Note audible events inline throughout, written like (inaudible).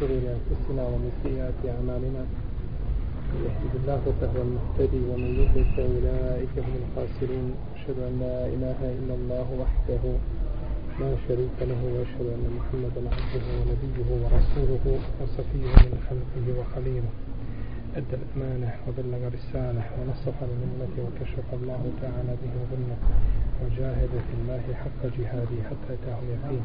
شرور أنفسنا ومن سيئات أعمالنا. من يهده الله فهو المهتدي ومن يضلل فأولئك هم الخاسرون. أشهد أن لا إله إلا الله وحده لا شريك له وأشهد أن محمدا عبده ونبيه ورسوله وصفيه من خلقه وخليله. أدى الأمانة وبلغ الرسالة ونصح للأمة وكشف الله تعالى به الغنة وجاهد في الله حق جهاده حتى أتاه اليقين.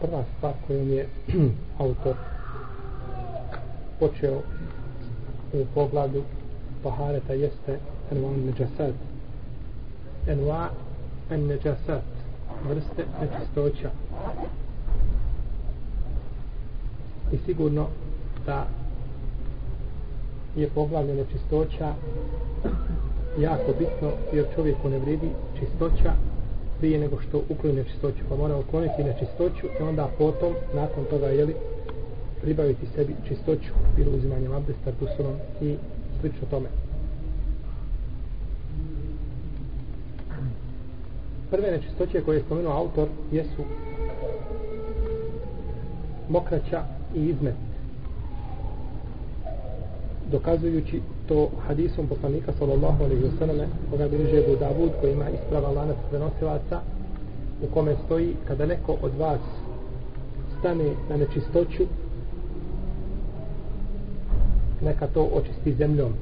prva stvar kojom je (clears throat) autor počeo u pogledu Bahareta jeste enva neđasad enva en neđasad vrste nečistoća. I sigurno da je poglavlje nečistoća jako bitno jer čovjeku ne vredi čistoća prije nego što ukloni nečistoću pa mora ukloniti nečistoću i onda potom nakon toga jeli pribaviti sebi čistoću bilo uzimanjem abdesta, tusurom i slično tome. Prve nečistoće koje je spomenuo autor jesu mokraća i izmet dokazujući to hadisom poslanika sallallahu alaihi wa sallam koga bliže Abu Davud koji ima isprava lanac prenosilaca u kome stoji kada neko od vas stane na nečistoću neka to očisti zemljom.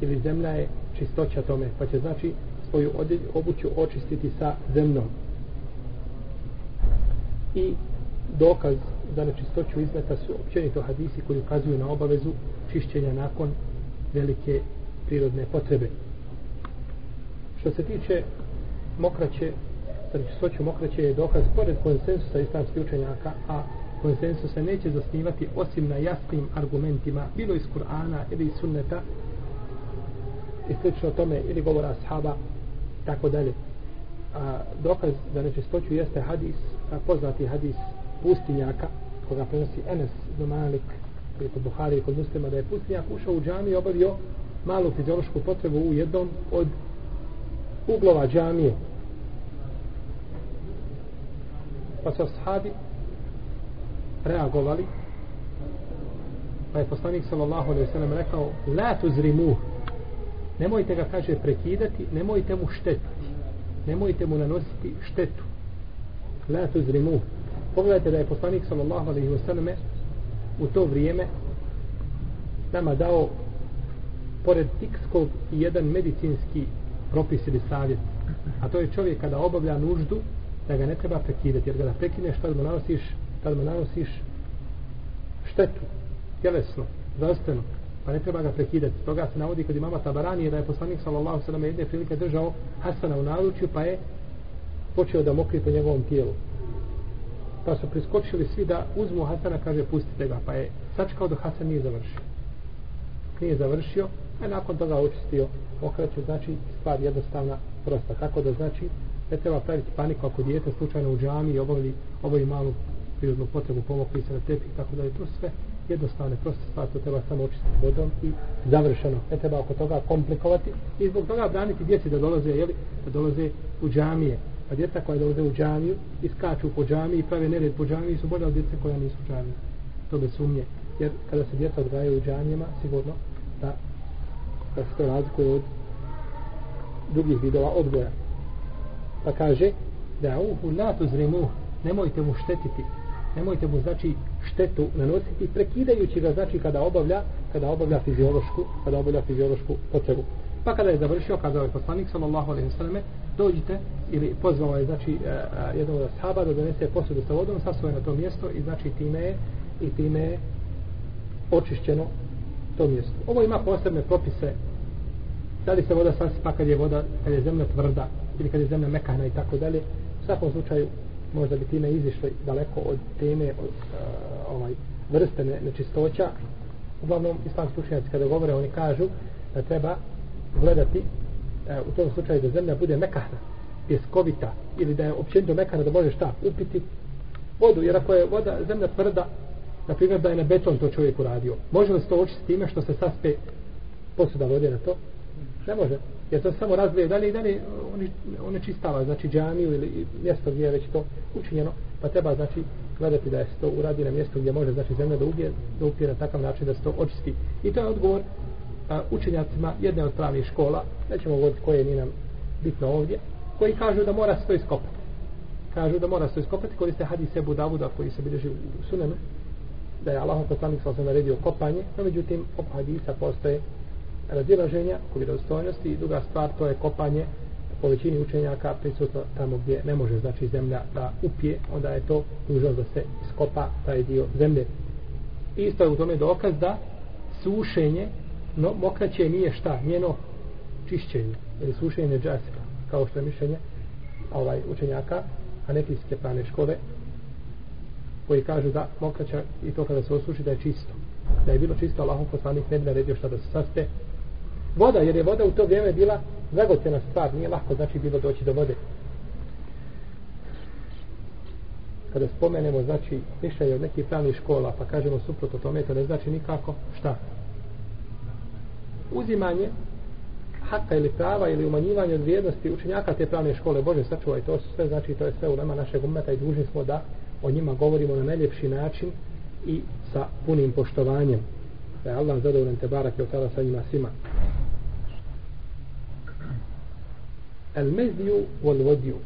Ili zemlja je čistoća tome pa će znači svoju obuću očistiti sa zemljom. I dokaz za nečistoću izmeta su općenito hadisi koji ukazuju na obavezu čišćenja nakon velike prirodne potrebe. Što se tiče mokraće, sa mokraće je dokaz pored konsensusa islamskih učenjaka, a konsensus se neće zasnivati osim na jasnim argumentima, bilo iz Kur'ana ili iz sunneta, i slično tome, ili govora ashaba, tako dalje. A, dokaz za nečistoću jeste hadis, a, poznati hadis pustinjaka, koga prenosi Enes do Malik, koji je kod Buhari i kod muslima, da je pustinjak ušao u džami i obavio malu fiziološku potrebu u jednom od uglova džamije. Pa su ashabi reagovali, pa je poslanik sallallahu alaihi sallam rekao, la tuzrimu, nemojte ga, kaže, prekidati, nemojte mu štetiti, nemojte mu nanositi štetu. La tuzrimu. Pogledajte da je poslanik sallallahu alaihi sallam u to vrijeme nama dao pored fikskog i jedan medicinski propis ili savjet. A to je čovjek kada obavlja nuždu da ga ne treba prekidati. Jer kada prekineš tad mu nanosiš, tad mu nanosiš štetu, tjelesno, zdravstveno. Pa ne treba ga prekidati. Toga se navodi kod imama Tabarani da je poslanik sallallahu sallam jedne prilike držao Hasana u naručju pa je počeo da mokri po njegovom tijelu pa su priskočili svi da uzmu Hasana, kaže pustite ga, pa je sačekao do Hasan nije završio. Nije završio, a nakon toga očistio okreću. znači stvar jednostavna, prosta. Tako da znači, ne treba praviti paniku ako dijete slučajno u džami i obavi, obavi malu prirodnu potrebu pomokli se na tepih, tako da je to sve jednostavne, proste stvari, to treba samo očistiti vodom i završeno. Ne treba oko toga komplikovati i zbog toga braniti djeci da dolaze, jeli, da dolaze u džamije, Pa djeca koja dolaze u džamiju i skaču po džamiji i prave nered po džamiji su bolje od djece koja nisu u džamiji. To bez sumnje. Jer kada se djeca odgajaju u džamijama, sigurno da, da se to razlikuje od drugih vidova odgoja. Pa kaže da uhu la tuzrimu nemojte mu štetiti nemojte mu znači štetu nanositi, prekidajući ga, znači kada obavlja, kada obavlja fiziološku, kada obavlja fiziološku potrebu kada kada Pa kada je završio, kazao je poslanik, sallallahu alejhi ve selleme, dođite, ili pozvao je, znači, e, e, jednog od sahaba da donese posudu sa vodom, sasvoje na to mjesto i znači time je, i time je očišćeno to mjesto. Ovo ima posebne propise da li se voda sasipa kad je voda, kad je zemlja tvrda ili kad je zemlja mekana i tako dalje. U svakom slučaju možda bi time izišli daleko od teme od, uh, ovaj, vrste ne, nečistoća. Uglavnom, islamski učenjaci kada govore, oni kažu da treba gledati e, u tom slučaju da zemlja bude mekahna, pjeskovita ili da je općenito mekana da može šta upiti vodu, jer ako je voda zemlja tvrda, na primjer da je na beton to čovjek uradio, može li se to očistiti time što se saspe posuda vode na to? Ne može. Jer to samo razlije dalje i dalje one čistava, znači džamiju ili mjesto gdje je već to učinjeno, pa treba znači gledati da je to uradi na mjestu gdje može znači zemlja da ubije, da upije na takav način da se to očisti. I to je odgovor a, učenjacima jedne od pravnih škola, nećemo govoriti koje nije nam bitno ovdje, koji kažu da mora se to iskopati. Kažu da mora se to iskopati, koji se hadis Ebu Davuda koji se bilježi u sunenu, da je Allah poslanik sa osam naredio kopanje, no međutim, oko hadisa postoje razilaženja u vjerozstojnosti i druga stvar to je kopanje po većini učenjaka prisutno tamo gdje ne može znači zemlja da upije onda je to dužno da se iskopa taj dio zemlje isto je u tome dokaz da sušenje no mokraće nije šta njeno čišćenje ili sušenje džasira kao što je mišljenje ovaj učenjaka a pravne škole koji kažu da mokraća i to kada se osuši da je čisto da je bilo čisto Allahom poslanik ne bi naredio šta da se saspe voda, jer je voda u to vrijeme bila zagocena stvar, nije lahko znači bilo doći do vode. Kada spomenemo, znači, mišljenje od nekih pravnih škola, pa kažemo suprotno tome, to ne znači nikako šta? Uzimanje haka ili prava ili umanjivanje od vrijednosti učenjaka te pravne škole, Bože sačuvaj, to sve, znači, to je sve u nama našeg umeta i dužni smo da o njima govorimo na najljepši način i sa punim poštovanjem. Da je Allah zadovoljen te barak i otala sa njima svima. el meziju wal vodiju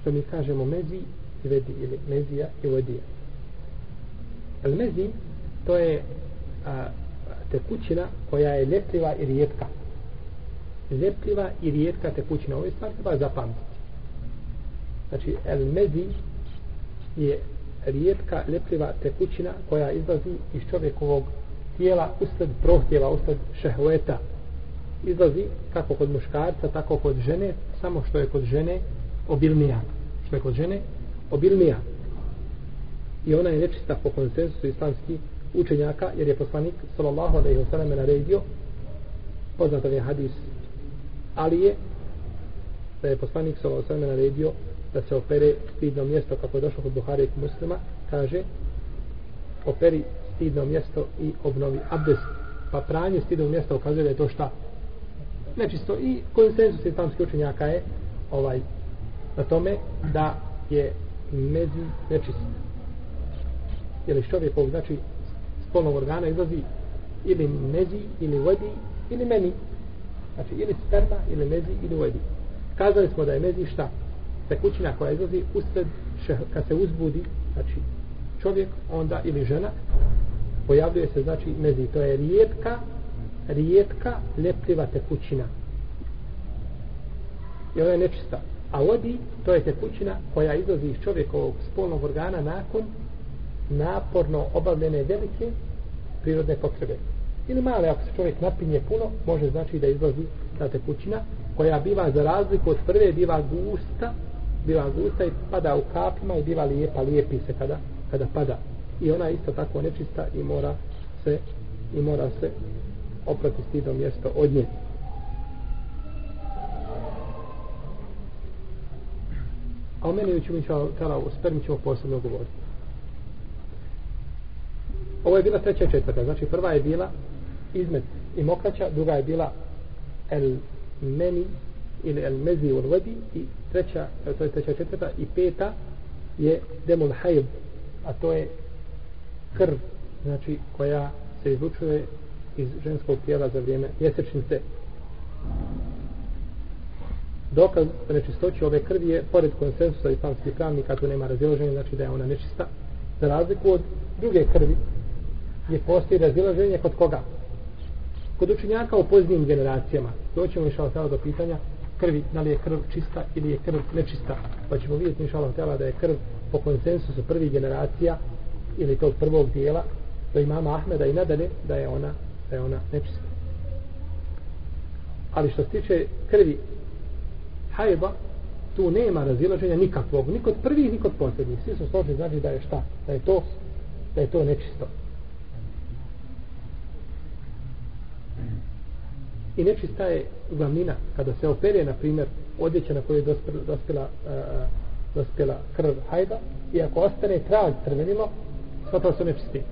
što mi kažemo mezi i vedi ili mezija i vodija el mezi to je a, tekućina koja je ljepljiva i rijetka ljepljiva i rijetka tekućina ovo je stvar treba zapamtiti znači el mezi je rijetka ljepljiva tekućina koja izlazi iz čovjekovog tijela usled prohtjeva, usled šehveta izlazi kako kod muškarca, tako kod žene, samo što je kod žene obilnija. Što je kod žene obilnija. I ona je nečista po konsensusu islamskih učenjaka, jer je poslanik sallallahu alaihi wa sallam naredio poznatav je hadis Alije da je poslanik sallallahu alaihi wa sallam naredio da se opere stidno mjesto kako je došlo kod Buhari i muslima kaže operi stidno mjesto i obnovi abdest. Pa pranje stidno mjesto ukazuje da je to šta? Nečisto. I konsensus islamskih učenjaka je ovaj na tome da je mezi nečist. Ili čovjekov znači spolnog organa izlazi ili mezi ili vodi ili meni. Znači ili sperma ili mezi ili vodi. Kazali smo da je mezi šta? Tekućina koja izlazi usred kad se uzbudi znači čovjek onda ili žena pojavljuje se znači mezi to je rijetka rijetka lepljiva tekućina. I ona je nečista. A vodi to je tekućina koja izlazi iz čovjekovog spolnog organa nakon naporno obavljene velike prirodne potrebe ili male ako se čovjek napinje puno može znači da izlazi ta tekućina koja biva za razliku od prve biva gusta biva gusta i pada u kapima i biva lijepa lijepi se kada, kada pada i ona je isto tako nečista i mora se i mora se oprati stidno mjesto od nje. A o meni ćemo kada u spermi ćemo posebno govoriti. Ovo je bila treća i četvrta. Znači prva je bila izmed i mokraća, druga je bila el meni ili el mezi ul vedi i treća, e, to je treća četvrta i peta je demul hajb a to je krv znači koja se izlučuje iz ženskog tijela za vrijeme mjesečnice. Dokaz nečistoći ove krvi je, pored konsensusa islamskih pravnika, tu nema razilaženja, znači da je ona nečista. Za razliku od druge krvi, je postoji razilaženje kod koga? kod učenjaka u poznijim generacijama. Doćemo inša Allah do pitanja krvi, da li je krv čista ili je krv nečista. Pa ćemo vidjeti inša Allah da je krv po konsensusu prvih generacija ili tog prvog dijela do imama Ahmeda i nadalje da je ona da je ona nečista. Ali što se tiče krvi hajba tu nema razilaženja nikakvog ni kod prvih ni kod posljednjih. Svi su složni znači da je šta? Da je to da je to nečisto. I nečista je glavnina kada se opere na primjer odjeća na kojoj je dospela, dospela, uh, dospela krv hajda i ako ostane trag crvenilo smatra se nečisti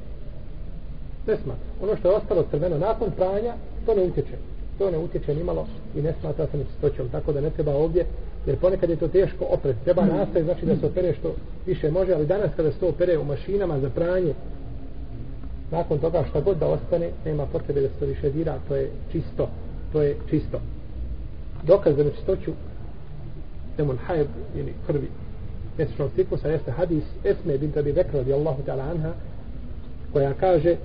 ne smatra. Ono što je ostalo crveno nakon pranja to ne utječe. To ne utječe ni malo i ne smatra se nečistoćom. Tako da ne treba ovdje jer ponekad je to teško opret treba nastaje znači da se opere što više može ali danas kada se to opere u mašinama za pranje nakon toga šta god da ostane nema potrebe da se to više dira to je čisto to je čisto. Dokaz za nečistoću demon hajb ili krvi mjesečnog ciklusa jeste hadis Esme bin Tabi Bekra radi Allahu ta'ala anha koja kaže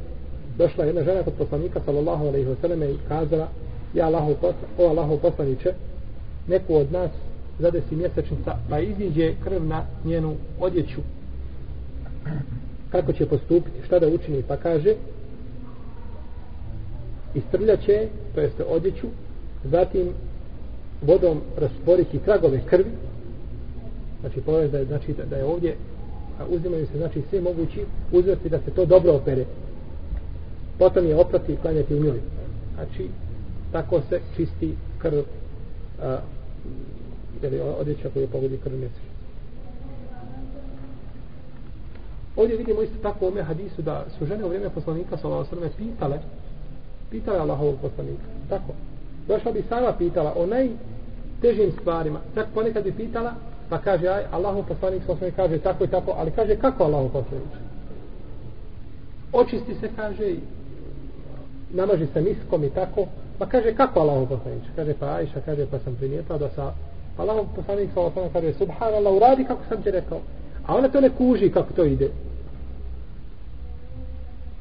došla jedna žena kod poslanika sallallahu alaihi wa sallam i kazala ja Allahu o Allahu poslaniće neku od nas zadesi mjesečnica pa iziđe krv na njenu odjeću kako će postupiti šta da učini pa kaže istrljaće to jeste odjeću zatim vodom rasporiti tragove krvi znači povez da je, znači, da, je ovdje a uzimaju se znači sve mogući uzvrsti da se to dobro opere. Potom je oprati i klanjati u njoj. Znači tako se čisti krv a, ili odjeća koju pogodi krv mjesec ovdje vidimo isto tako u ome hadisu da su žene u vrijeme poslanika sallallahu alejhi pitale pitale Allahovog poslanika. Tako. Došla bi sama pitala o najtežim stvarima. Čak ponekad bi pitala pa kaže aj Allahov poslanik sallallahu kaže tako i tako ali kaže kako Allahov poslanik? Očisti se kaže i namaži se miskom i tako. Pa kaže kako Allahov poslanik? Kaže pa Ajša kaže pa sam primijetila da sa Allahov poslanik sallallahu alejhi kaže subhanallah uradi kako sam ti rekao a ona to ne kuži kako to ide.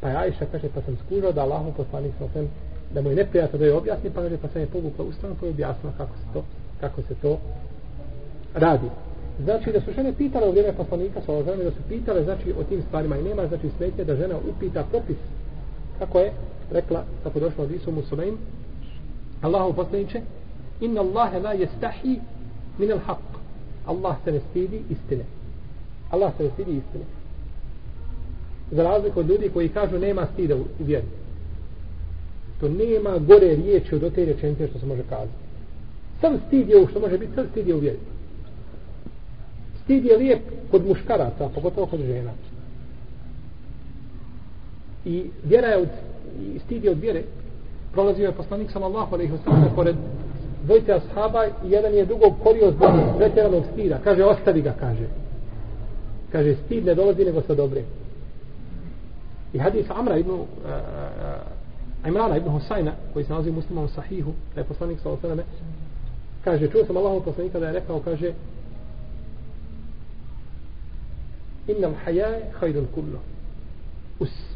Pa ja Ajša kaže pa sam skužao da Allahov poslanik sallallahu da mu je neprijatno da je objasni pa kaže pa sam je povukla ustano pa je objasnila kako se to kako se to radi. Znači da su žene pitale u vrijeme poslanika sa alejhi da su pitale znači o tim stvarima i nema znači smetnje da žena upita propis kako je rekla kako došlo od Isu Musulaim Allahu poslaniće, inna Allahe la jestahi min al haq Allah se ne stidi istine. Allah se ne stidi istine. Za razliku od ljudi koji kažu nema stida u, vjeri. To nema gore riječi od te rečenice što se može kazati. Sam stid je u što može biti sam stid je u vjeri. Stid je lijep kod muškaraca pogotovo kod žena. I vjera je od i stid je od vjere. Prolazio je poslanik sallallahu alejhi ve sellem pored dvojice ashaba i jedan je dugo korio zbog pretjeranog stida. Kaže ostavi ga kaže kaže stid ne dolazi nego sa dobrim. I hadis Amra ibn uh, uh, uh Imrana ibn Husayna koji se nalazi u muslimom sahihu da je poslanik sallallahu osaname, kaže čuo sam Allahov poslanika da je rekao kaže inna al-haya khayrun kullu.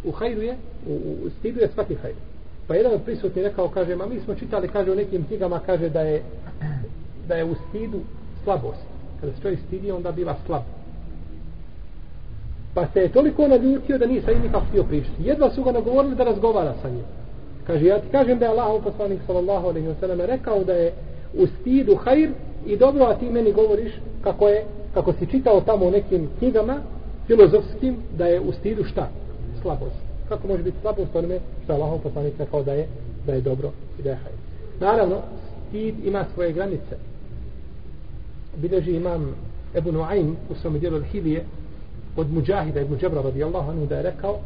U hajdu je u, u stidu je svaki hajdu. pa jedan od prisutni rekao kaže ma mi smo čitali kaže u nekim knjigama kaže da je (clears throat) da je u stidu slabost. Kada se čovjek stidi onda biva slab pa se je toliko naljutio da nije sa njim htio pričati jedva su ga nagovorili da razgovara sa njim kaže ja ti kažem da je Allah poslanik sallallahu alaihi wa sallam rekao da je u stidu hajr i dobro a ti meni govoriš kako je kako si čitao tamo u nekim knjigama filozofskim da je u stidu šta slabost. Kako može biti slabost onome što je Allahov poslanik rekao da je, da je dobro i da je hajr. Naravno, stid ima svoje granice. Bileži imam Ebu Nuaym u svom dijelu Hilije od Mujahida Ibn Džabra radijallahu anhu da je rekao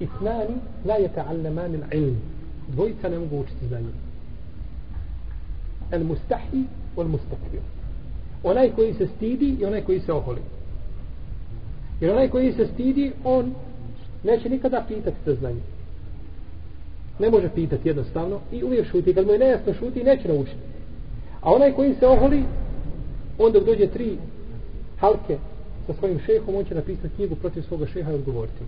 Itnani la je ta'allaman il ilm. Dvojica ne mogu učiti znanje. El mustahi wal mustakbir. Onaj koji se stidi i onaj koji se oholi. Jer onaj koji se stidi, on neće nikada pitati za znanje. Ne može pitati jednostavno i uvijek šuti. Kad mu je nejasno šuti, neće naučiti. A onaj koji se oholi, on dok dođe tri halke sa svojim šehom, on će napisati knjigu protiv svoga šeha i odgovoriti.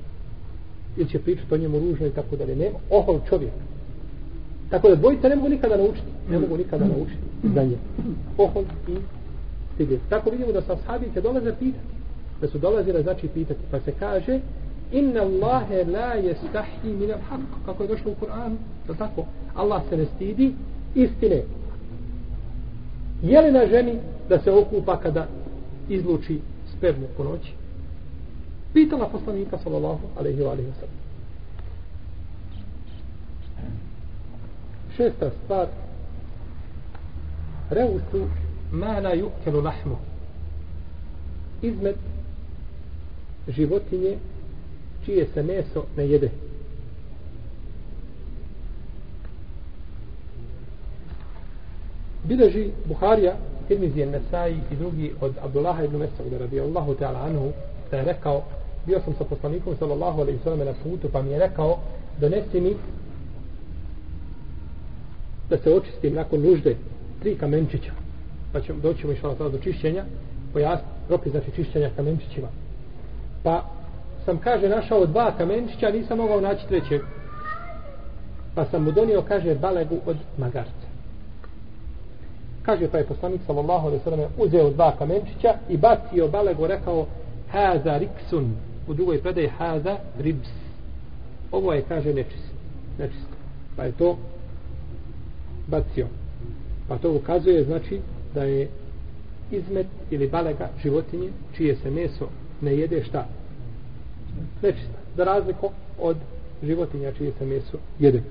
ili će pričati o njemu ružno i tako dalje. Nema, ohol čovjek. Tako da dvojica ne mogu nikada naučiti. Ne mogu nikada naučiti za nje. Ohol i stigli. Tako vidimo da sa sahabice dolaze pitati. Da su dolazile znači pitati. Pa se kaže Inna Allahe la jestahi min al haq. Kako je došlo u Kur'anu. Da tako. Allah se ne stidi istine. Je li na ženi da se okupa kada izluči spermu po noći? Pitala poslanika sallallahu alaihi wa alaihi wa sallam. Šesta stvar. Reusu ma la yukelu lahmu. Izmet životinje čije se meso ne jede. Bileži Buharija, Tirmizije Nesai i drugi od Abdullaha ibn Mesauda radijallahu ta'ala anhu da je rekao bio sam sa poslanikom sallallahu alaihi sallam na putu pa mi je rekao donesi mi da se očistim nakon nužde tri kamenčića. Pa ćemo doći ćemo išla do čišćenja. Pojasni ropi znači čišćenja kamenčićima. Pa sam kaže našao dva kamenčića nisam mogao naći trećeg. Pa sam mu donio kaže balegu od magarca kaže pa je poslanik sallallahu alejhi ve selleme uzeo dva kamenčića i bacio balegu rekao haza riksun. U drugoj predaji haza ribs. Ovo je kaže nečist nečist. Pa je to bacio. Pa to ukazuje znači da je izmet ili balega životinje čije se meso ne jede šta? Nečista. Za razliku od životinja čije se meso jede.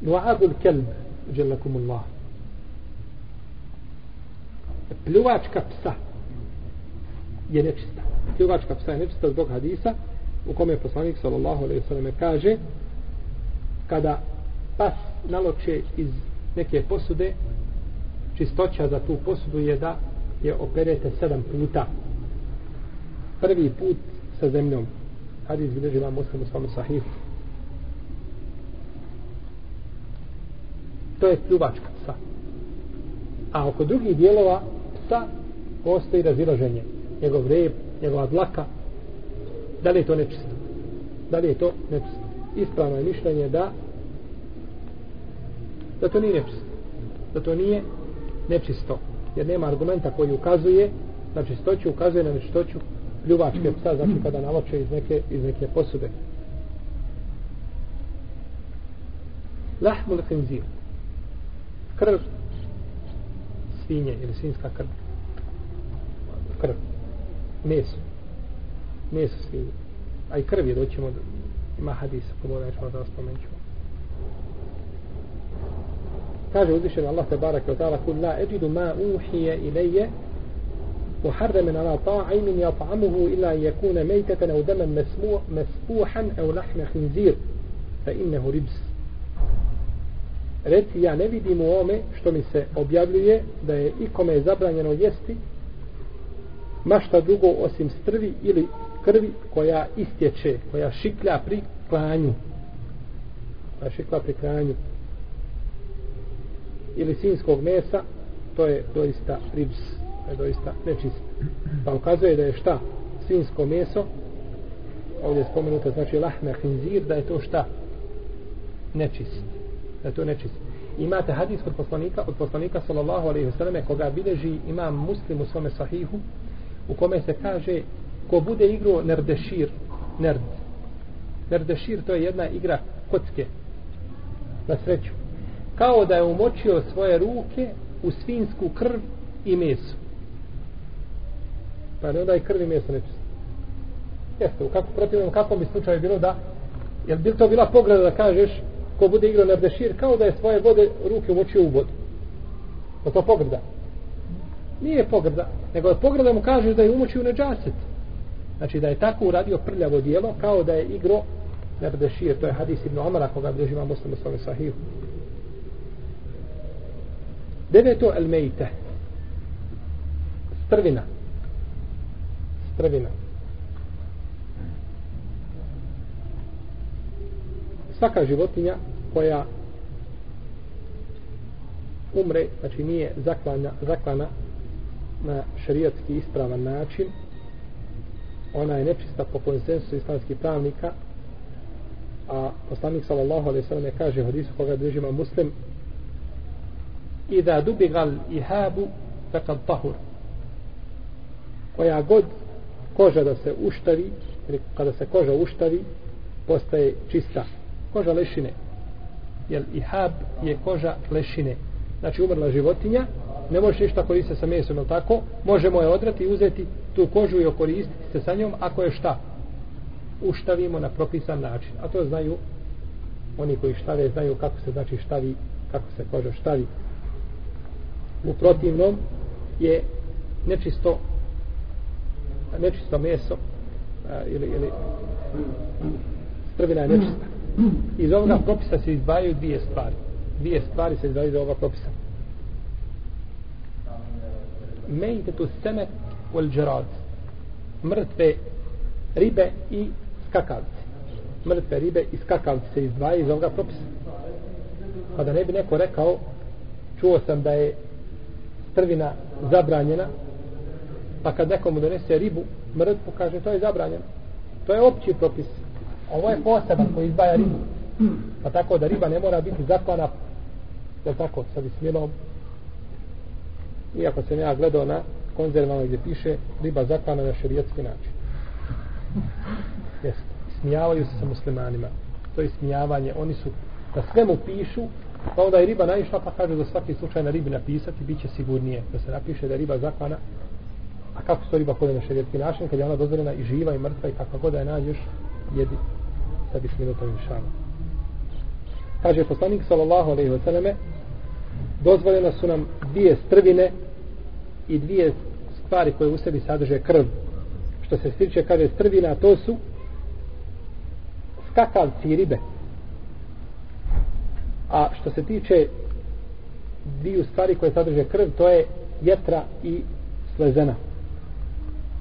Nu'adul kelb dželakumullah. pljuvačka psa je nečista. Pljuvačka psa je nečista zbog hadisa u kome je poslanik sallallahu alaihi sallam kaže kada pas naloče iz neke posude čistoća za tu posudu je da je operete sedam puta prvi put sa zemljom hadis bilježi vam muslimu u sahihu to je pljuvačka psa. A oko drugih dijelova psa postoji razilaženje. Njegov rep, njegova dlaka. Da li je to nečisto? Da li je to nečisto? Ispravno je mišljenje da da to nije nečisto. Da to nije nečisto. Jer nema argumenta koji ukazuje na čistoću, ukazuje na nečistoću pljuvačke psa, znači kada naloče iz neke, iz neke posude. Lahmul khinzir krv svinje ili svinska krv krv meso meso svinje a i krv je doćemo do ima hadisa pomoda nećemo da vas spomenućemo kaže uzvišen Allah te barak od ta'ala kul la eđidu ma uhije ilaje محرم على طاعم يطعمه إلا أن يكون ميتة أو دما مسفوحا أو لحم خنزير فإنه ربس reci ja ne vidim u ome što mi se objavljuje da je ikome je zabranjeno jesti mašta drugo osim strvi ili krvi koja istječe, koja šiklja pri klanju. Koja šikla pri klanju. Ili sinskog mesa to je doista ribs to je doista nečist. Pa ukazuje da je šta? Svinsko meso ovdje je spomenuto znači lahme hinzir da je to šta? Nečist da to nečist imate hadis kod poslanika od poslanika sallallahu alejhi ve selleme koga bilježi ima muslim u svome sahihu u kome se kaže ko bude igrao nerdešir nerd. Nerdešir to je jedna igra kocke na sreću. Kao da je umočio svoje ruke u svinsku krv i meso. Pa ne onda i krv i meso nečisto jeste, u kako protivnom kako bi slučaj bilo da Jel bi to bila pogleda da kažeš ko bude igrao na dešir kao da je svoje vode ruke umočio u vodu. Pa to pogrda? Nije pogrda nego je pogrda mu kažeš da je umočio neđaset. Znači da je tako uradio prljavo dijelo kao da je igro na dešir to je hadis ibn Omara koga bi imam muslim u svome sahihu. Deveto el mejte strvina. Strvina. Svaka životinja koja umre, znači nije zaklana, zaklana na šarijatski ispravan način, ona je nečista po konsensu islamskih pravnika a poslanik sallallahu alaihi sallam kaže u hadisu koga držima muslim i da dubigal ihabu fekad tahur. Koja god koža da se uštavi ili kada se koža uštavi postaje čista koža lešine. Jer ihab je koža lešine. Znači umrla životinja ne može ništa koristiti sa mesom ili tako? Možemo je odrati i uzeti tu kožu i okoristiti se sa njom ako je šta? Uštavimo na propisan način. A to znaju oni koji štave znaju kako se znači štavi kako se koža štavi. U protivnom je nečisto nečisto meso ili, ili strvina je nečista (clears throat) iz ovoga propisa se izdvajaju dvije stvari. Dvije stvari se izdvajaju iz ovoga propisa. Mejte tu seme wal džerad. Mrtve ribe i skakavci mrtve ribe i skakavci se izdvajaju iz ovoga propisa. Pa da ne bi neko rekao čuo sam da je strvina zabranjena pa kad nekomu donese ribu mrtvu kaže to je zabranjeno. To je opći propis ovo je poseban koji izbaja ribu. Pa tako da riba ne mora biti zaklana je tako sa bismilom. Iako sam ja gledao na konzervama gdje piše riba zaklana na šerijetski način. Jeste. smijavaju se sa muslimanima. To je smijavanje. Oni su da svemu pišu pa onda je riba naišla pa kaže za svaki slučaj na ribi napisati bit će sigurnije. Da se napiše da je riba zaklana. A kako se riba kod na šerijetski način kad je ona dozvoljena i živa i mrtva i kakva god da je nađeš jedi sa bismilotom inšama kaže poslanik sallallahu alaihi wa sallame dozvoljena su nam dvije strvine i dvije stvari koje u sebi sadrže krv. Što se stiče kaže strvina to su skakavci ribe. A što se tiče dviju stvari koje sadrže krv to je jetra i slezena.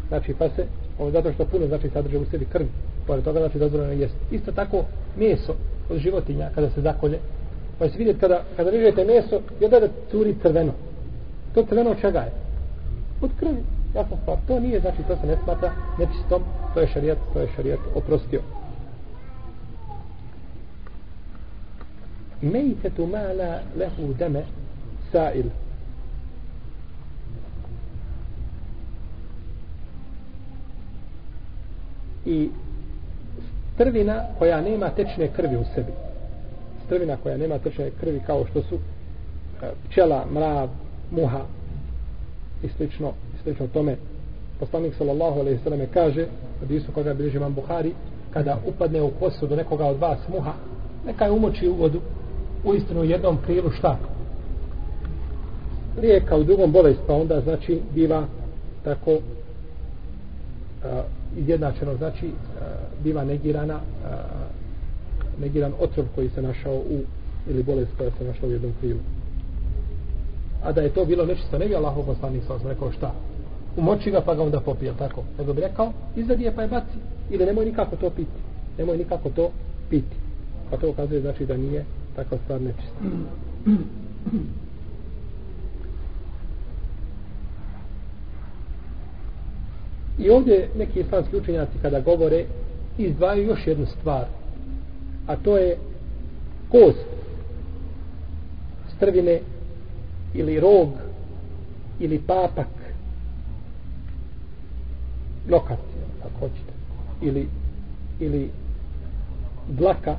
Znači pa se ovo zato što puno znači sadrže u sebi krv pored toga da ti dozvoljeno jesti. isto tako meso od životinja kada se zakolje. Pa se vidjeti kada, kada režete meso je da curi crveno. To crveno od čega je? od krvi Jasna stvar, to nije znači to se ne smatra nečistom, to je šarijat to je šarijat oprostio. Mejtetu mala lehu deme sa'il. I strvina koja nema tečne krvi u sebi. Strvina koja nema tečne krvi kao što su e, pčela, mrav, muha i slično, i slično tome. Poslanik sallallahu alejhi ve selleme kaže od koga bilježi Imam Buhari kada upadne u kosu do nekoga od vas muha neka je umoči u vodu u istinu jednom krilu šta? Lijeka u drugom bolest pa onda znači biva tako a, izjednačeno znači a, biva negirana e, negiran otrov koji se našao u ili bolest koja se našla u jednom krilu. A da je to bilo nečisto ne bi Allahov poslanik sa osam rekao šta? Umoči ga pa ga onda popije tako? Nego bi rekao izvedi je pa je baci. Ili nemoj nikako to piti nemoj nikako to piti. Pa to ukazuje znači da nije takva stvar nečista. I ovdje neki islamski učenjaci kada govore izdvajaju još jednu stvar a to je kost strvine ili rog ili papak nokat ako hoćete ili ili dlaka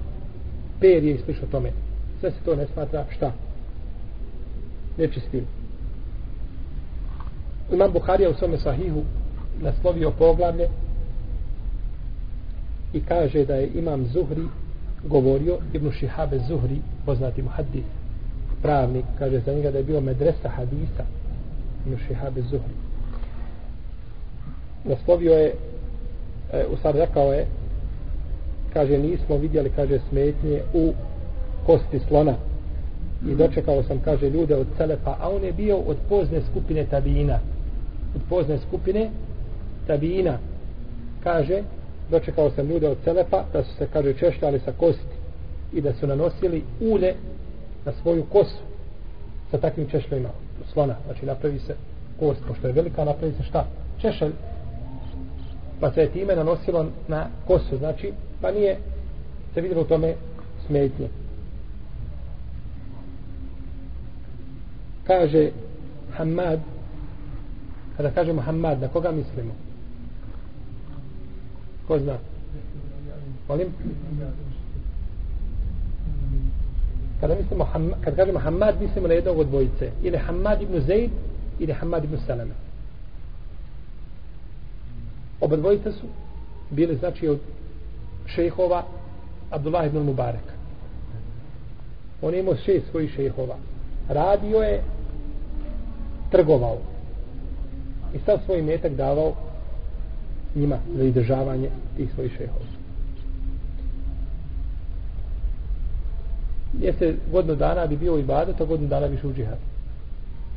perje i slično tome. Sve se to ne smatra šta? Nečistim. Imam Buharija u svome sahihu naslovio poglavlje i kaže da je imam Zuhri govorio Ibn Šihabe Zuhri poznati mu hadis pravnik kaže za njega da je bio medresa hadisa Ibn Šihabe Zuhri. Naslovio je e, u sad rekao je kaže nismo vidjeli kaže smetnje u kosti slona. I dočekao sam kaže ljude od Celepa a on je bio od pozne skupine tabina od pozne skupine tabina. Kaže dočekao sam ljude od Selefa da su se kaže češljali sa kosti i da su nanosili ulje na svoju kosu sa takvim češljima slona. Znači napravi se kost pošto je velika napravi se šta? Češalj pa se je time nanosilo na kosu, znači, pa nije se vidjelo u tome smetnje. Kaže Hamad, kada kažemo Hamad, na koga mislimo? Ko zna? Molim? Kada mislimo, kad kažemo Hamad, mislimo na jednog od dvojice. Ili Hamad ibn Zaid, ili Hamad ibn Salama. Oba dvojice su bili, znači, od šejhova Abdullah ibn Mubarak. On je imao šest svojih šejhova. Radio je, trgovao. I sad svoj metak davao njima za izdržavanje tih svojih šehova. Jeste godinu dana bi bio ibadet, a godinu dana bi u džihad.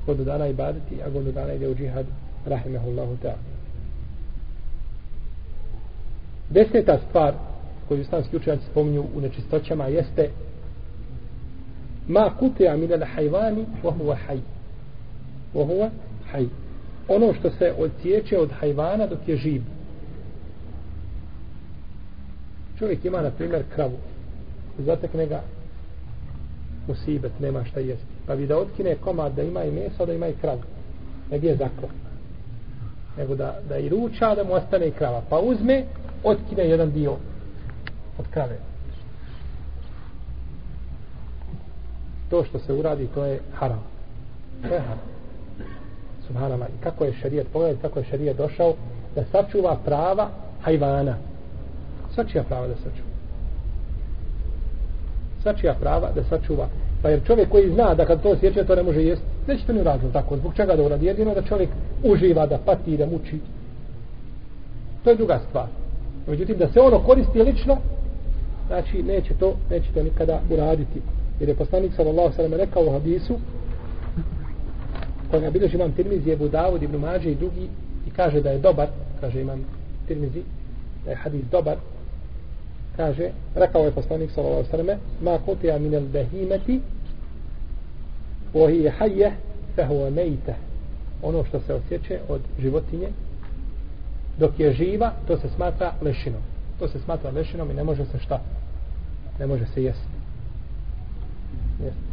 Godinu dana ibadeti, a godinu dana ide u džihad. Rahimehullahu ta'ala. Deseta stvar koju islamski učenjaci spominju u nečistoćama jeste ma kutija min al hajvani wa huwa haj. Wa huwa haj. Ono što se odsjeće od hajvana dok je živ. Čovjek ima, na primjer, kravu. Zatekne ga musibet, nema šta jesti. Pa bi da otkine komad da ima i meso, da ima i kravu. Ne bi je zaklo. Nego da, da i ruča, da mu ostane i krava. Pa uzme, otkine jedan dio od krave. To što se uradi, to je haram. To je haram. Subhanallah. I kako je šarijet, pogledajte kako je šarijet došao da sačuva prava hajvana. Sačija prava da sačuva. Svačija prava da sačuva. Pa jer čovjek koji zna da kad to sjeće, to ne može jesti, neće to ni uraditi tako. Zbog čega da uradi? Jedino da čovjek uživa, da pati, da muči. To je druga stvar. Međutim, da se ono koristi lično, znači neće to, neće to nikada uraditi. Jer je poslanik sallallahu sallam rekao u hadisu, koga bilježi imam Tirmizi, Ebu Davud, Ibn Mađe i drugi, i kaže da je dobar, kaže imam Tirmizi, da je hadis dobar, kaže, rekao je poslanik sallallahu sallam, ma kutija min al behimeti, ohi je hajje, fehu mejte. Ono što se osjeće od životinje, dok je živa, to se smatra lešinom. To se smatra lešinom i ne može se šta? Ne može se jesti. Jesti.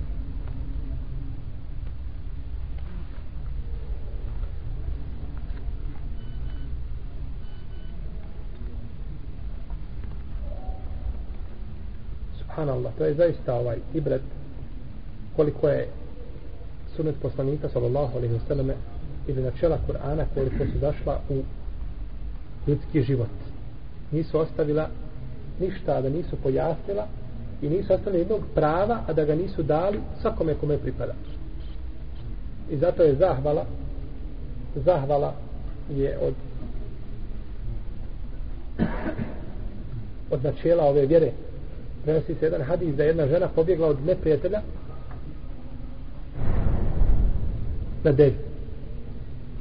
Subhanallah, to je zaista ovaj ibret koliko je sunet poslanika sallallahu alaihi wasallam ili načela Kur'ana koliko su zašla u ljudski život. Nisu ostavila ništa da nisu pojasnila i nisu ostavili jednog prava, a da ga nisu dali svakome kome pripada. I zato je zahvala zahvala je od od načela ove vjere prenosi se jedan hadis da jedna žena pobjegla od neprijatelja na devi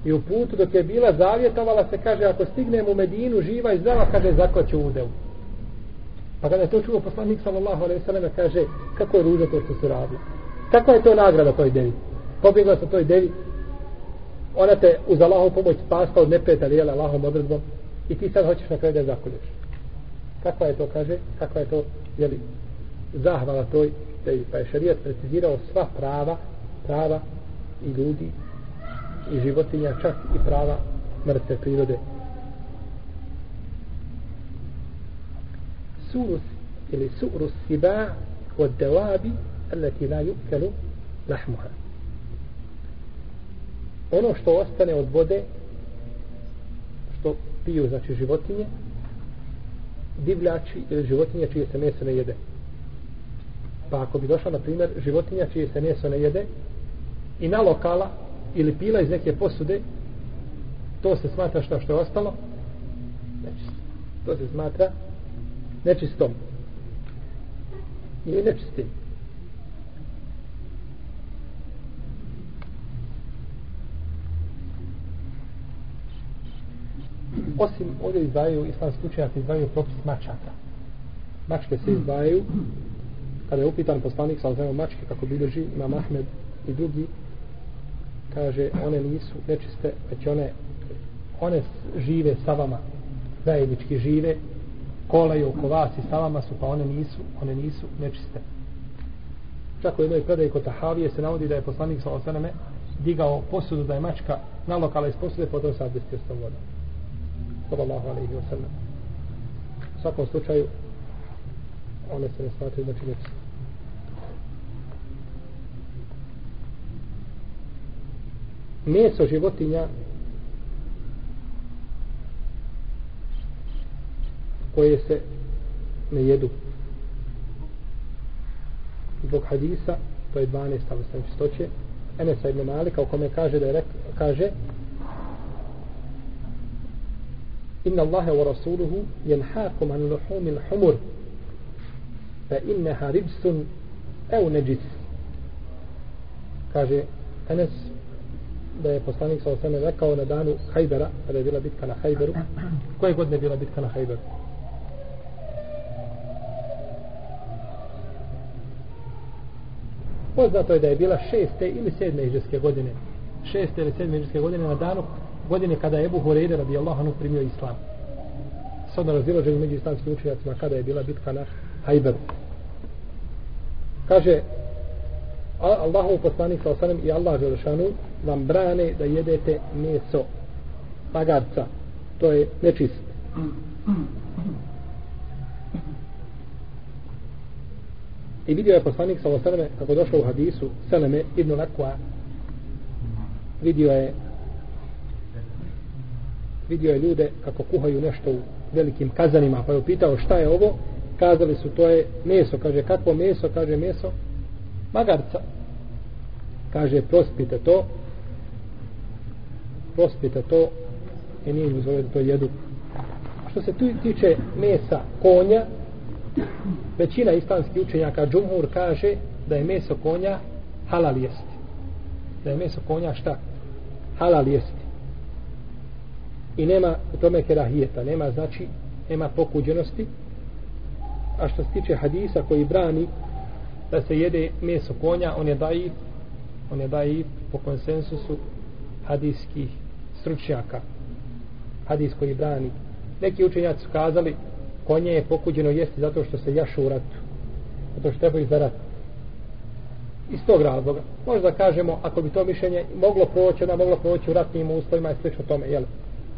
i u putu dok je bila zavjetovala se kaže ako stignem u Medinu živa i zdrava kaže zaklaću u devu pa kada je to čuo poslanik sallallahu alaihi sallam kaže kako je ružno to što su radili. kako je to nagrada toj devi? Pobjegla sa toj devi. Ona te uz Allahom pomoć spasla od neprijatelja jela Allahom odredbom. I ti sad hoćeš na kraju da je zakolješ kakva je to kaže kakva je to jeli, zahvala toj taj, pa je šarijat precizirao sva prava prava i ljudi i životinja čak i prava mrtve prirode. Surus ili surus siba od delabi alati la yukelu lahmuha. Ono što ostane od vode što piju znači životinje divljači ili čije se meso ne jede. Pa ako bi došla na primjer životinja čije se meso ne jede i nalokala ili pila iz neke posude to se smatra što što je ostalo? Nečisto. to se smatra nečistom. Ili nečistim. Osim ovdje izdvajaju islamski učenjaci izdvajaju propis mačaka mačke se izdvajaju kada je upitan poslanik sa ozemom mačke kako bilježi ima Mahmed i drugi kaže one nisu nečiste već one one žive sa vama zajednički žive, kolaju oko vas i sa vama su, pa one nisu, one nisu nečiste. Čak u jednoj predaji kod Tahavije se navodi da je poslanik sa osaname digao posudu da je mačka nalokala iz posude, pa potom se abdestio s tom vodom. Sallallahu alaihi wa sallam. U svakom slučaju, one se ne smatruju znači nečiste. Meso životinja koje se ne jedu zbog hadisa to je 12 ali sam čistoće Enesa ibn Malika u kome kaže da je rek, kaže إن الله ورسوله ينحاكم عن لحوم الحمر فإنها humur أو نجس ribsun ev kaže Enes da je poslanik sa osame rekao na danu Hajdara kada je bila bitka na Hajdaru koje godine je bila bitka na Hajdaru Poznato je da je bila šeste ili sedme iđeske godine. Šeste ili sedme iđeske godine na danu godine kada je Ebu Hureyre radijallahu anhu primio islam. Sada razilaženje među islamskim učenjacima kada je bila bitka na Hajberu. Kaže Allahov poslanik sa osanem i Allah Želešanu vam brane da jedete meso magarca. To je nečist. I vidio je poslanik sa osaneme kako došao u hadisu Seleme ibn Lakwa vidio je vidio je ljude kako kuhaju nešto u velikim kazanima pa je upitao šta je ovo? Kazali su to je meso. Kaže kakvo meso? Kaže meso magarca. Kaže prospite to. Prospite to. I nije im da to jedu. Što se tu tiče mesa konja većina islamskih učenjaka džumhur kaže da je meso konja halal jesti. Da je meso konja šta? Halal jesti i nema u tome kerahijeta nema znači nema pokuđenosti. A što se tiče hadisa koji brani da se jede meso konja on je daji on je daji po konsensusu hadijskih stručnjaka. Hadis koji brani. Neki učenjaci su kazali konje je pokuđeno jesti zato što se jašu u ratu zato što trebaju za rat. Iz tog razloga. Možda kažemo ako bi to mišljenje moglo proći ona moglo proći u ratnim uslovima i slično tome jel?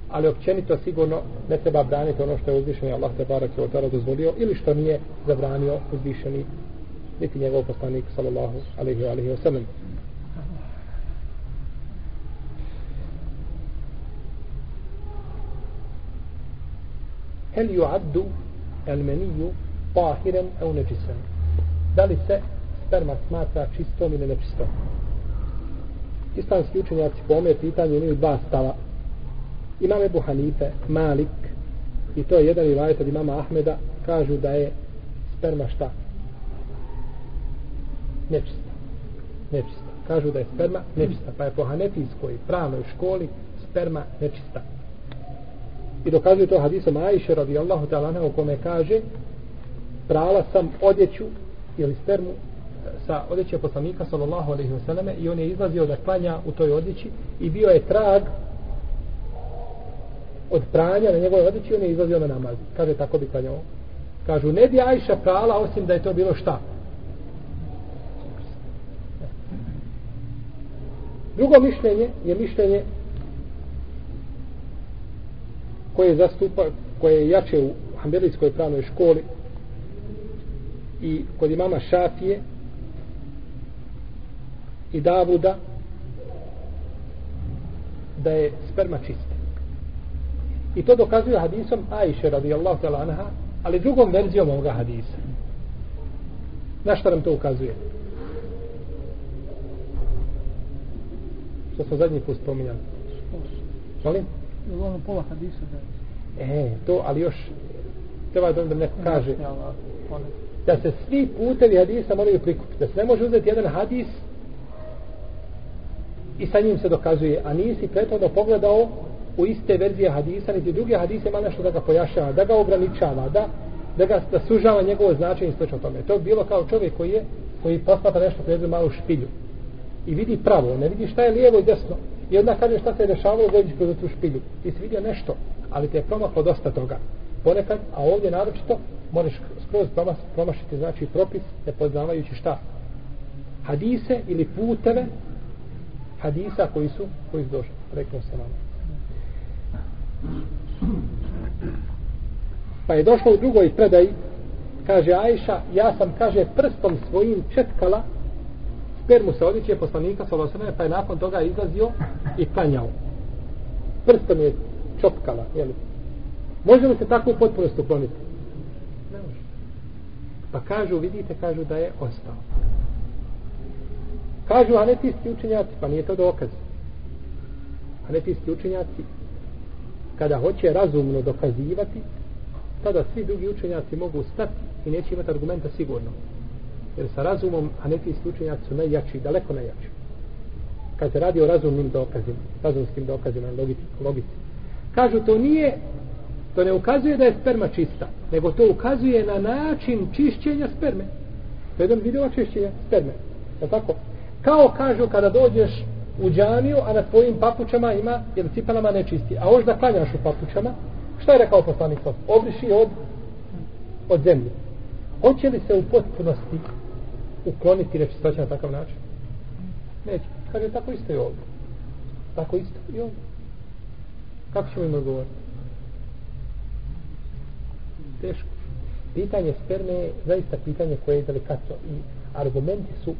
ali općenito sigurno ne treba braniti ono što je uzvišeni Allah te barak je otara dozvolio ili što nije zabranio uzvišeni niti njegov poslanik sallallahu alaihi wa alaihi wa sallam. Hel ju'addu elmeniju pahiren au nefisem da li se sperma smatra čistom ili nečistom? Islamski učenjaci po ome pitanju imaju dva stava imam Ebu Hanife, Malik i to je jedan rivajet od imama Ahmeda kažu da je sperma šta? Nečista. Nečista. Kažu da je sperma nečista. Pa je po hanefijskoj pravnoj školi sperma nečista. I dokazuje to hadisom Ajše radijallahu ta'ala u kome kaže prala sam odjeću ili spermu e, sa odjeće poslanika sallallahu alaihi wa sallame i on je izlazio da klanja u toj odjeći i bio je trag od pranja na njegove odjeći on je izlazio na namaz. Kaže tako bi klanjao. Kažu ne bi Ajša prala osim da je to bilo šta? Drugo mišljenje je mišljenje koje zastupa, koje je jače u Hanbelijskoj pravnoj školi i kod imama Šafije i Davuda da je sperma čista. I to dokazuje hadisom Ajše radijallahu ta'ala anha, ali drugom verzijom ovoga hadisa. Na što nam to ukazuje? Što smo zadnji put spominjali? Molim? ono pola hadisa da e, to, ali još treba da neko kaže da se svi putevi hadisa moraju prikupiti da se ne može uzeti jedan hadis i sa njim se dokazuje a nisi prethodno pogledao u iste verzije hadisa niti druge hadise ima nešto da ga pojašava da ga ograničava da, da ga da sužava njegovo značenje i slično tome to je bilo kao čovjek koji je koji posmata nešto pređe malo špilju i vidi pravo, ne vidi šta je lijevo i desno. I onda kaže šta se je dešavalo, dođeš kroz tu špilju. Ti si vidio nešto, ali te je promaklo dosta toga. Ponekad, a ovdje naročito, možeš skroz promaš, promašiti, znači propis, ne poznavajući šta. Hadise ili puteve hadisa koji su, koji su došli. Rekao se vam. Pa je došlo u drugoj predaji, kaže Ajša, ja sam, kaže, prstom svojim četkala spermu se odjeće poslanika Salosana, pa je nakon toga izlazio i klanjao. Prstom je čopkala, jeli? Može li se tako u potpunosti ukloniti? Ne može. Pa kažu, vidite, kažu da je ostao. Kažu anetijski učenjaci, pa nije to dokaz. Anetijski učenjaci, kada hoće razumno dokazivati, tada svi drugi učenjaci mogu stati i neće imati argumenta sigurno. Jer sa razumom anetijski učenjaci su najjači, daleko najjači. Kad se radi o razumnim dokazima, razumskim dokazima, logici, logici. Kažu, to nije, to ne ukazuje da je sperma čista, nego to ukazuje na način čišćenja sperme. To je jedan video čišćenja sperme. Je tako? Kao kažu kada dođeš u džamiju, a na tvojim papučama ima, jer cipelama nečisti, a hoš da klanjaš u papučama, šta je rekao poslanik Sos? Obriši od, od zemlje. Hoće li se u potpunosti ukloniti nečistoća na takav način? Neće. Kaže, tako isto je ovdje. Tako isto i ovdje. Kako ćemo im odgovoriti? Teško. Pitanje sperme je zaista pitanje koje je delikatno i argumenti su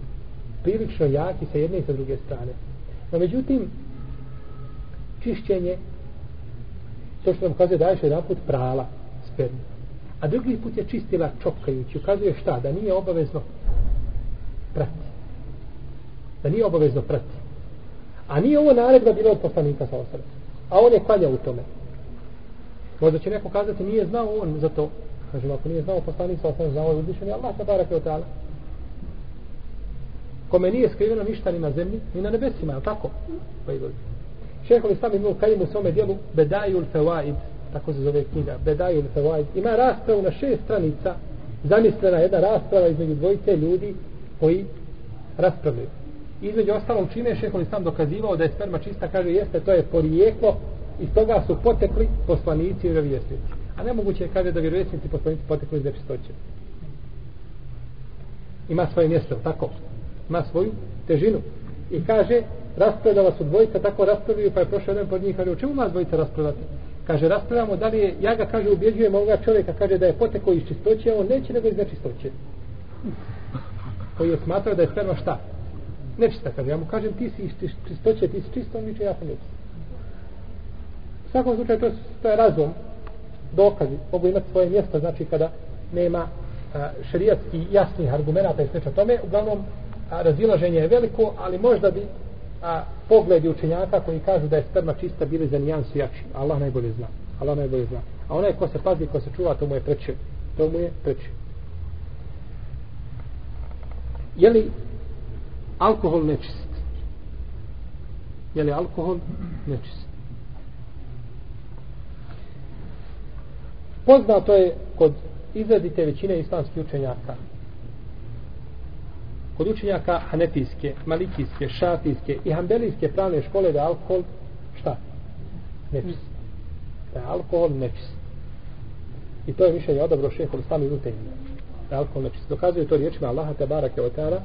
prilično jaki sa jedne i sa druge strane. No međutim, čišćenje, to što nam kaže da je jedan put prala spermu, a drugi put je čistila čopkajući, ukazuje šta? Da nije obavezno prati. Da nije obavezno prati. A nije ovo naredba bilo od poslanika sa osrem. A on je kvalja u tome. Možda će neko kazati, nije znao on za to. Kažem, ako nije znao poslanik sa osrem, znao je uzvišen, Allah sa barak je od kome nije skriveno ništa ni na zemlji, ni na nebesima, je tako? Pa i Šehol Islam ibn Kajim u svome dijelu Bedajul Fevaid, tako se zove knjiga, Bedajul Fevaid, ima raspravu na šest stranica, zamislena jedna rasprava između dvojice ljudi koji raspravljaju. Između ostalom čime je Šehol Islam dokazivao da je sperma čista, kaže jeste, to je porijeklo, iz toga su potekli poslanici i vjerovjesnici. A nemoguće je, kaže, da vjerovjesnici poslanici potekli iz nečistoće. Ima svoje mjesto, tako? Na svoju težinu. I kaže, raspravljala su dvojica, tako raspravljaju, pa je prošao jedan pod njih, kaže, u čemu vas dvojica raspravljate? Kaže, raspravljamo da li je, ja ga kaže, ubjeđujem ovoga čovjeka, kaže da je poteko iz čistoće, on neće nego iz nečistoće. Koji je smatrao da je sperma šta? Nečista, kaže, ja mu kažem, ti si iz čistoće, ti si čisto, on ja sam nečista. U svakom slučaju, to, to je razum, dokazi, mogu imati svoje mjesto, znači kada nema šerijatski jasnih argumenta i sveća tome, uglavnom a, razilaženje je veliko, ali možda bi a, pogledi učenjaka koji kažu da je sperma čista bili za nijansu jači. Allah najbolje zna. Allah najbolje zna. A onaj ko se pazi, ko se čuva, to mu je preče. To mu je preče. Je li alkohol nečist? Je li alkohol nečist? Poznato je kod izradite većine islamskih učenjaka kod učenjaka hanefijske, malikijske, šafijske i hambelijske pravne škole da alkohol šta? Nefis. Da je alkohol nefis. I to je mišljenje odabro šehol sami utenjima. Da je alkohol nefis. Dokazuje to riječima Allaha tabaraka wa ta'ala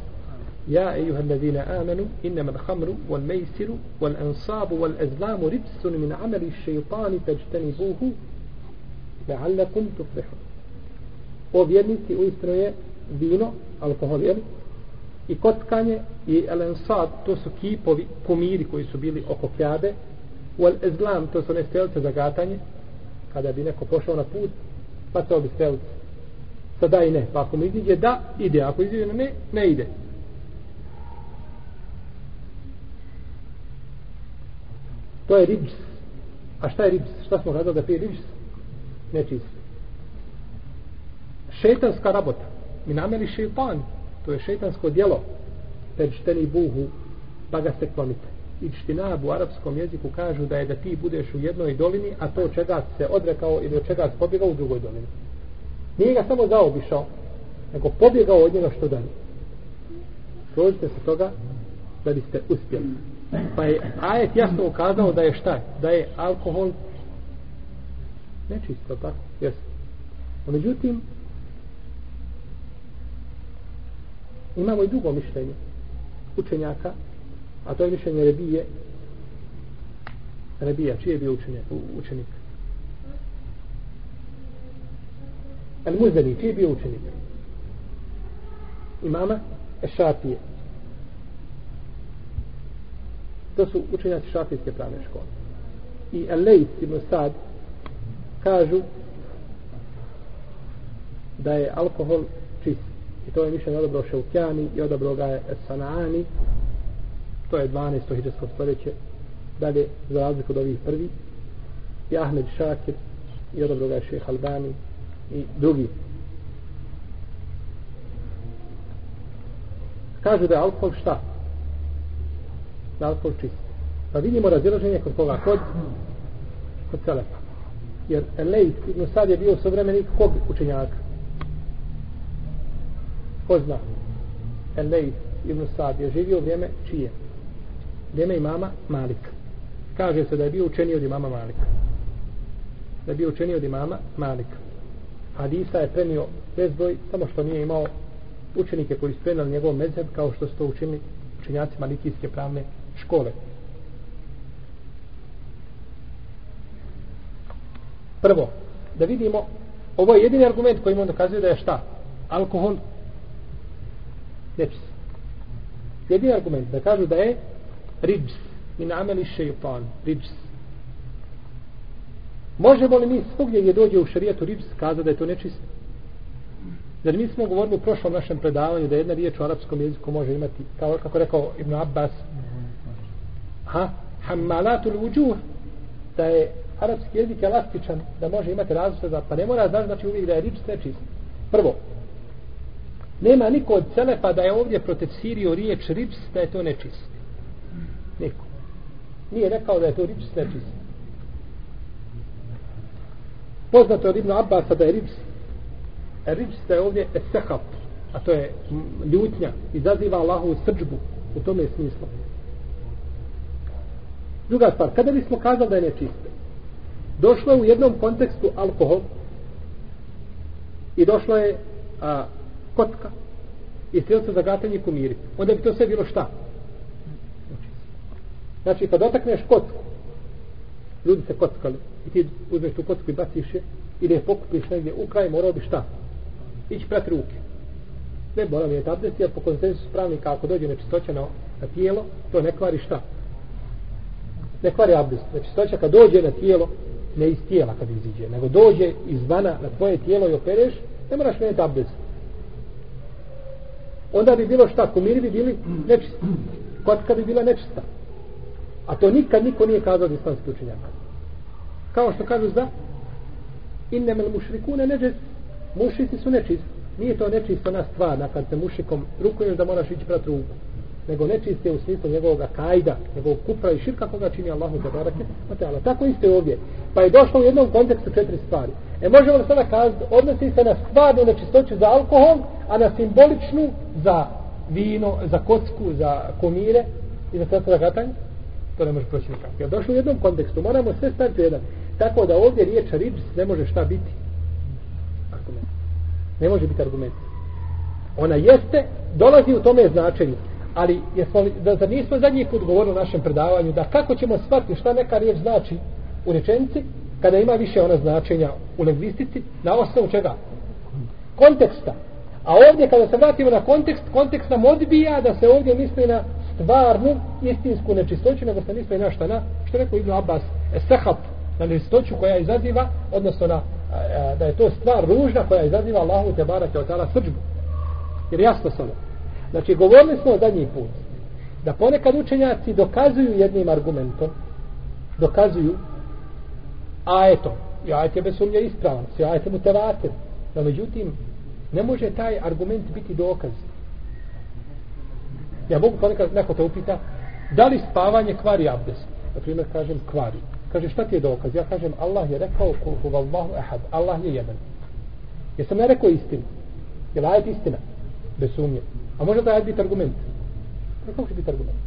Ja ejuha alladhina amanu innama al-khamru wal maysiru wal ansabu wal azlamu rijsun min amali ash-shaytani fajtanibuhu la'allakum tuflihun. O vjernici uistinu je vino, alkohol je i kockanje i elensad, to su kipovi, kumiri koji su bili oko kjabe, u ezlam, to su one strelce za gatanje, kada bi neko pošao na put, pa to bi strelce. Sada i ne, pa ako mu iziđe da, ide, ako iziđe na ne, ne ide. To je ribs. A šta je ribs? Šta smo radili da pije ribs? Nečist. Šetanska rabota. Mi nameli šeitan to je šeitansko djelo peršteni buhu pa ga se klonite i čtinab u arapskom jeziku kažu da je da ti budeš u jednoj dolini a to čega se odrekao ili od čega se pobjegao u drugoj dolini nije ga samo zaobišao nego pobjegao od njega što dalje Složite se toga da biste uspjeli. Pa je ajet jasno ukazao da je šta? Da je alkohol nečisto, tako? Jesi. A međutim, imamo i drugo mišljenje učenjaka, a to je mišljenje Rebije. Rebija, čiji je bio učenjak, učenik? El Muzani, čiji je bio učenik? Imama Ešafije. To su učenjaci šafijske pravne škole. I Elejt Lejs ibn Sad kažu da je alkohol. I to je mišljenje odabro Šaukjani i odabro ga je Sanaani. To je 12. hiđarsko stoljeće. Dalje, za razliku od ovih prvi. I Ahmed Šakir i odabro ga je Šeha Albani i drugi. Kažu da je alkohol šta? Da je alkohol čist. Pa vidimo razilaženje kod koga? Kod, kod Selefa. Jer Elejt ibn Sad je bio sovremenik kog učenjaka? Poznat zna? Ibn Sad je živio vrijeme čije? Vrijeme imama Malika. Kaže se da je bio učeniji od imama Malika. Da je bio učeniji od imama Malika. Hadisa je prenio bezbroj, samo što nije imao učenike koji su prenali njegov mezheb kao što su to učinili učenjaci malikijske pravne škole. Prvo, da vidimo, ovo je jedini argument koji mu dokazuje da je šta? Alkohol nečis. Jedini argument da kažu da je riđs i nameli šeipan, riđs. Možemo li mi svugdje gdje dođe u šarijetu riđs kazati da je to nečisto? Jer mi smo govorili u prošlom našem predavanju da jedna riječ u arapskom jeziku može imati, kao kako rekao Ibn Abbas, ha, hammalatul uđuh, da je arapski jezik elastičan, da može imati različite, pa ne mora znači, znači uvijek da je ribs nečist. Prvo, nema niko od Selefa da je ovdje protefsirio riječ rips da je to nečist. Niko. Nije rekao da je to rips nečist. Poznato od Ibn Abbasa da je rips rips da je ovdje esehap a to je ljutnja izaziva Allahu srđbu u tome smislu. Druga stvar, kada bismo kazali da je nečiste, došlo je u jednom kontekstu alkohol i došlo je a, kotka i strelca za gatanje kumiri. Onda bi to sve bilo šta? Znači, kad dotakneš kotku, ljudi se kockali, i ti uzmeš tu kocku i baciš je, ili je pokupiš negdje u kraj, morao bi šta? Ići prat ruke. Ne mora mi je abdest, jer po konsensusu pravnika, ako dođe nečistoća na, na tijelo, to ne kvari šta? Ne kvari abdest. Nečistoća kad dođe na tijelo, ne iz tijela kad iziđe, nego dođe izvana na tvoje tijelo i opereš, ne moraš meniti abdest. Onda bi bilo šta, kumiri bi bili nečisti. Kotka bi bila nečista. A to nikad niko nije kazao od islamski učenjaka. Kao što kažu za innemel mušrikune neđes, mušici su nečisti. Nije to nečisto na stvar, na kad se mušikom rukuješ da moraš ići prat ruku nego nečiste u smislu njegovog kajda, njegovog kupra i širka koga čini Allahu za barake. Tako isto je ovdje. Pa je došlo u jednom kontekstu četiri stvari. E možemo li sada kazati, odnosi se na stvarnu nečistoću za alkohol, a na simboličnu za vino, za kocku, za komire i za sredstvo za gatanje? To ne može proći nikako. Jer došlo u jednom kontekstu, moramo sve staviti u jedan. Tako da ovdje riječ rips ne može šta biti? Argument. Ne može biti argument. Ona jeste, dolazi u tome značenju ali jesmo li, da, da nismo zadnji put govorili u našem predavanju da kako ćemo shvatiti šta neka riječ znači u rečenici kada ima više ona značenja u lingvistici na osnovu čega? konteksta a ovdje kada se vratimo na kontekst kontekst nam odbija da se ovdje misli na stvarnu istinsku nečistoću nego se misli na šta na što rekao Ibn Abbas sehat, na nečistoću koja izaziva odnosno na da je to stvar ružna koja izaziva Allahu te barake od tala srđbu jer jasno sam Znači, govorili smo zadnji put da ponekad učenjaci dokazuju jednim argumentom, dokazuju ajetom. I ajet je bez sumnje ispravan, sve ajet mu tevater. No, međutim, ne može taj argument biti dokaz. Ja mogu ponekad, neko te upita, da li spavanje kvari abdest? Na primjer, kažem, kvari. Kaže, šta ti je dokaz? Ja kažem, Allah je rekao, kul huvallahu ehad, Allah je jedan. Jesam ja rekao istinu? Je li ajet istina? Bez sumnje. A može da biti argument? Kako će biti argument?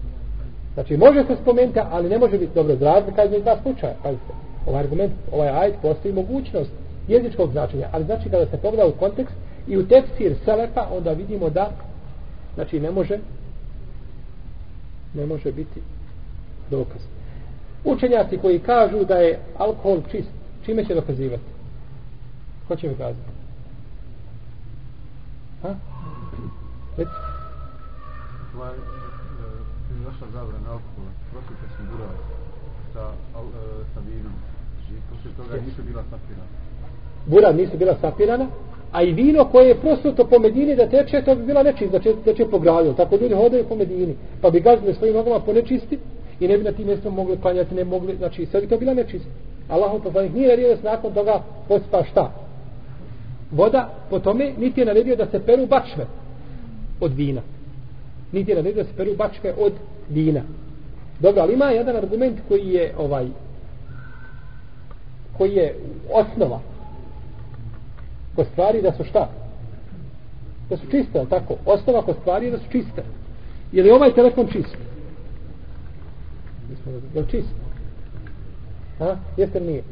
Znači, može se spomenuti, ali ne može biti dobro za kada je dva slučaja. Pazite, ovaj argument, ovaj ajd, postoji mogućnost jezičkog značenja, ali znači kada se pogleda u kontekst i u tefsir selefa, onda vidimo da znači ne može ne može biti dokaz. Učenjaci koji kažu da je alkohol čist, čime će dokazivati? Ko će mi kazati? Ha? Reci. Ovaj, e, naša zabrana alkohola, prosite smo burali sa, al, e, sa vinom. Znači, poslije toga nisu bila sapirana. Bura nisu bila sapirana, a i vino koje je prosuto po Medini da teče, to bi bila nečist, da teče, teče po gradu. Tako ljudi hodaju po Medini, pa bi gazili svojim nogama po nečisti i ne bi na tim mjestom mogli klanjati, ne mogli, znači sve bi to bila nečist. Allahom poslanik nije naredio da se nakon toga pospa šta? Voda po tome niti je naredio da se peru bačve od vina. Niti je naredio da se peru bačve od vina. Dobro, ali ima jedan argument koji je ovaj koji je osnova ko stvari da su šta? Da su čiste, ali tako? Osnova ko stvari je da su čiste. Je li ovaj telefon čist? Je li čist? A? Jeste li nije?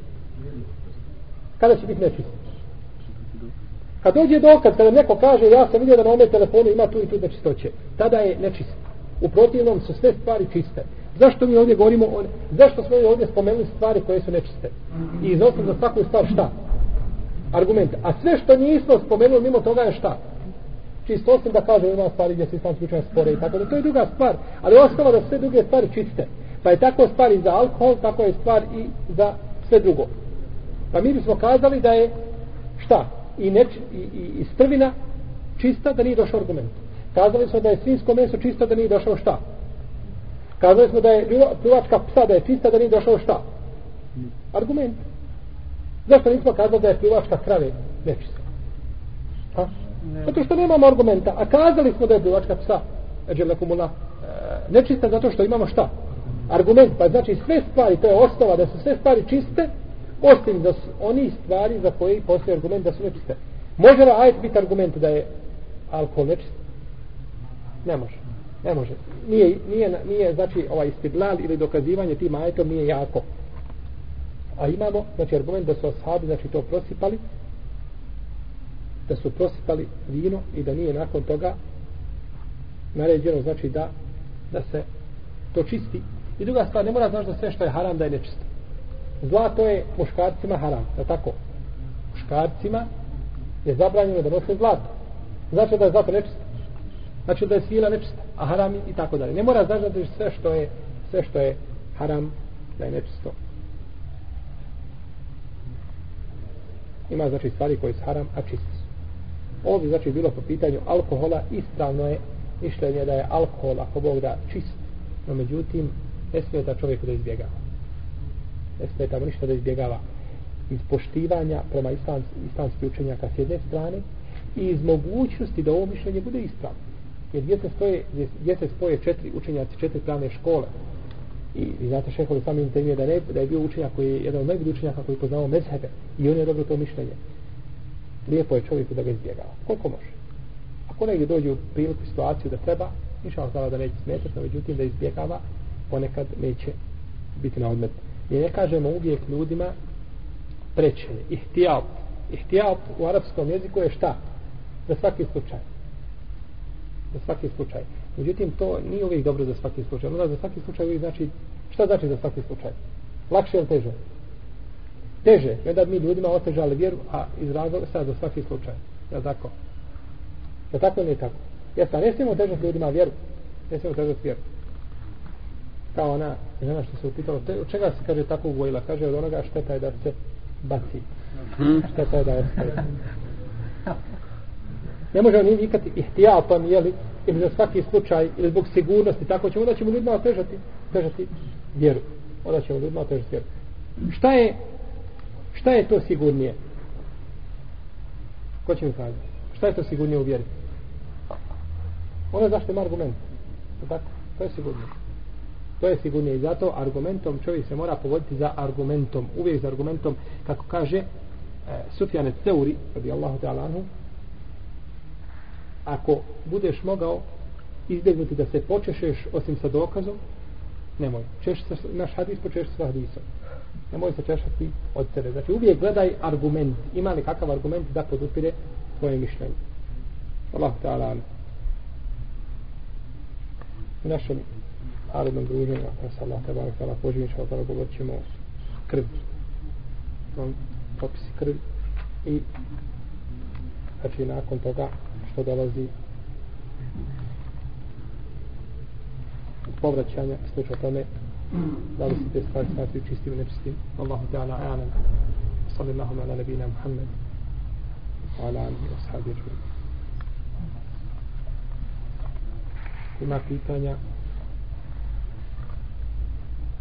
Kada će biti nečist? Kad dođe dokaz, kada neko kaže ja sam vidio da na ome telefonu ima tu i tu nečistoće, tada je nečist. U protivnom su sve stvari čiste. Zašto mi ovdje govorimo o... Zašto smo ovdje spomenuli stvari koje su nečiste? I iznosimo za svaku stvar šta? Argument. A sve što nismo spomenuli mimo toga je šta? Čisto osim da kaže ima stvari gdje se islamski slučaj spore i tako da to je druga stvar. Ali ostalo da sve druge stvari čiste. Pa je tako stvar i za alkohol, tako je stvar i za sve drugo. Pa mi bismo kazali da je šta? I, neč, i, i, i strvina čista da nije došao argument. Kazali smo da je svinsko meso čisto da nije došao šta? Kazali smo da je pljuva- pljuvačka psa da je čista da nije došao šta? Argument. Zašto nismo kazali da je pljuvačka krave nečista? Ha? Zato što nemamo argumenta. A kazali smo da je pljuvačka psa Eđelekumula nečista zato što imamo šta? Argument. Pa znači sve stvari, to je osnova da su sve stvari čiste osim da su oni stvari za koje postoji argument da su nečiste. Može li ajet biti argument da je alkohol nečist? Ne može. Ne može. Nije, nije, nije znači ovaj istidlal ili dokazivanje tim ajetom nije jako. A imamo, znači argument da su ashabi znači to prosipali da su prosipali vino i da nije nakon toga naređeno znači da da se to čisti. I druga stvar, ne mora znači da sve što je haram da je nečisto. Zlato je muškarcima haram, je tako? Muškarcima je zabranjeno da nose zlato. Znači da je zlato nečisto. Znači da je svila nečista, a haram i tako dalje. Ne mora znači da je sve što je sve što je haram da je nečisto. Ima znači stvari koje su haram, a čiste su. Ovdje znači bilo po pitanju alkohola, ispravno je mišljenje da je alkohol, ako Bog da, čist. No međutim, ne smije da čovjeku da izbjegava. Ne smeta mu ništa da izbjegava iz poštivanja prema islams, islamski učenjaka s jedne strane i iz mogućnosti da ovo mišljenje bude ispravno. Jer gdje se, stoje, gdje, se spoje četiri učenjaci, četiri pravne škole, i, i znate šehovi sami intervije da, ne, da je bio učenjak koji je jedan od najboljih učenjaka koji je poznao mezhebe i on je dobro to mišljenje. Lijepo je čovjeku da ga izbjegava. Koliko može? Ako negdje dođe u priliku situaciju da treba, inša Allah da neće smetati, no međutim da izbjegava, ponekad neće biti na odmet. Mi ne kažemo uvijek ljudima prečenje. Ihtijab. Ihtijab u arapskom jeziku je šta? Za svaki slučaj. Za svaki slučaj. Međutim, to nije uvijek dobro za svaki slučaj. Onda za svaki slučaj uvijek znači, šta znači za svaki slučaj? Lakše ili teže? Teže. I onda mi ljudima otežali vjeru, a iz razloga sad za svaki slučaj. Ja tako? Ja tako ili nije tako? Jeste, ne smijemo težati ljudima vjeru. Ne smijemo težati vjeru. Kao ona žena što se upitala, te, od čega se kaže tako ugojila? Kaže od onoga šteta je da se baci. Šteta je da ostaje. Ne možemo ni nikati ihtijatom, jeli, ili za svaki slučaj, ili zbog sigurnosti, tako ćemo, onda ćemo ljudima otežati, otežati vjeru. Onda ćemo ljudima otežati vjeru. Šta je, šta je to sigurnije? Ko će mi kazati? Šta je to sigurnije u vjeri? Ono zašto ima argument. Tako? To je sigurnije. To je sigurnije i zato argumentom čovjek se mora povoditi za argumentom, uvijek za argumentom, kako kaže e, Sufjane Ceuri, radi Allahu ta'ala anhu, ako budeš mogao izbjegnuti da se počešeš osim sa dokazom, Nemoj. Češ se, naš hadis počeš sa hadisom. Nemoj se češati od tebe. Znači uvijek gledaj argument. Ima li kakav argument da podupire tvoje mišljenje. Allah ta'ala. U našem narodnom druženju, ako se Allah teba i poživim, što tada govorit ćemo o krvi. On popisi krvi i znači nakon toga što dolazi povraćanja slučaj tome da li se te stvari smatruju čistim i nečistim. Allahu Teala a'lam. Sallallahu ala nabina Muhammed. Wa ala alihi wa sahabi ima pitanja?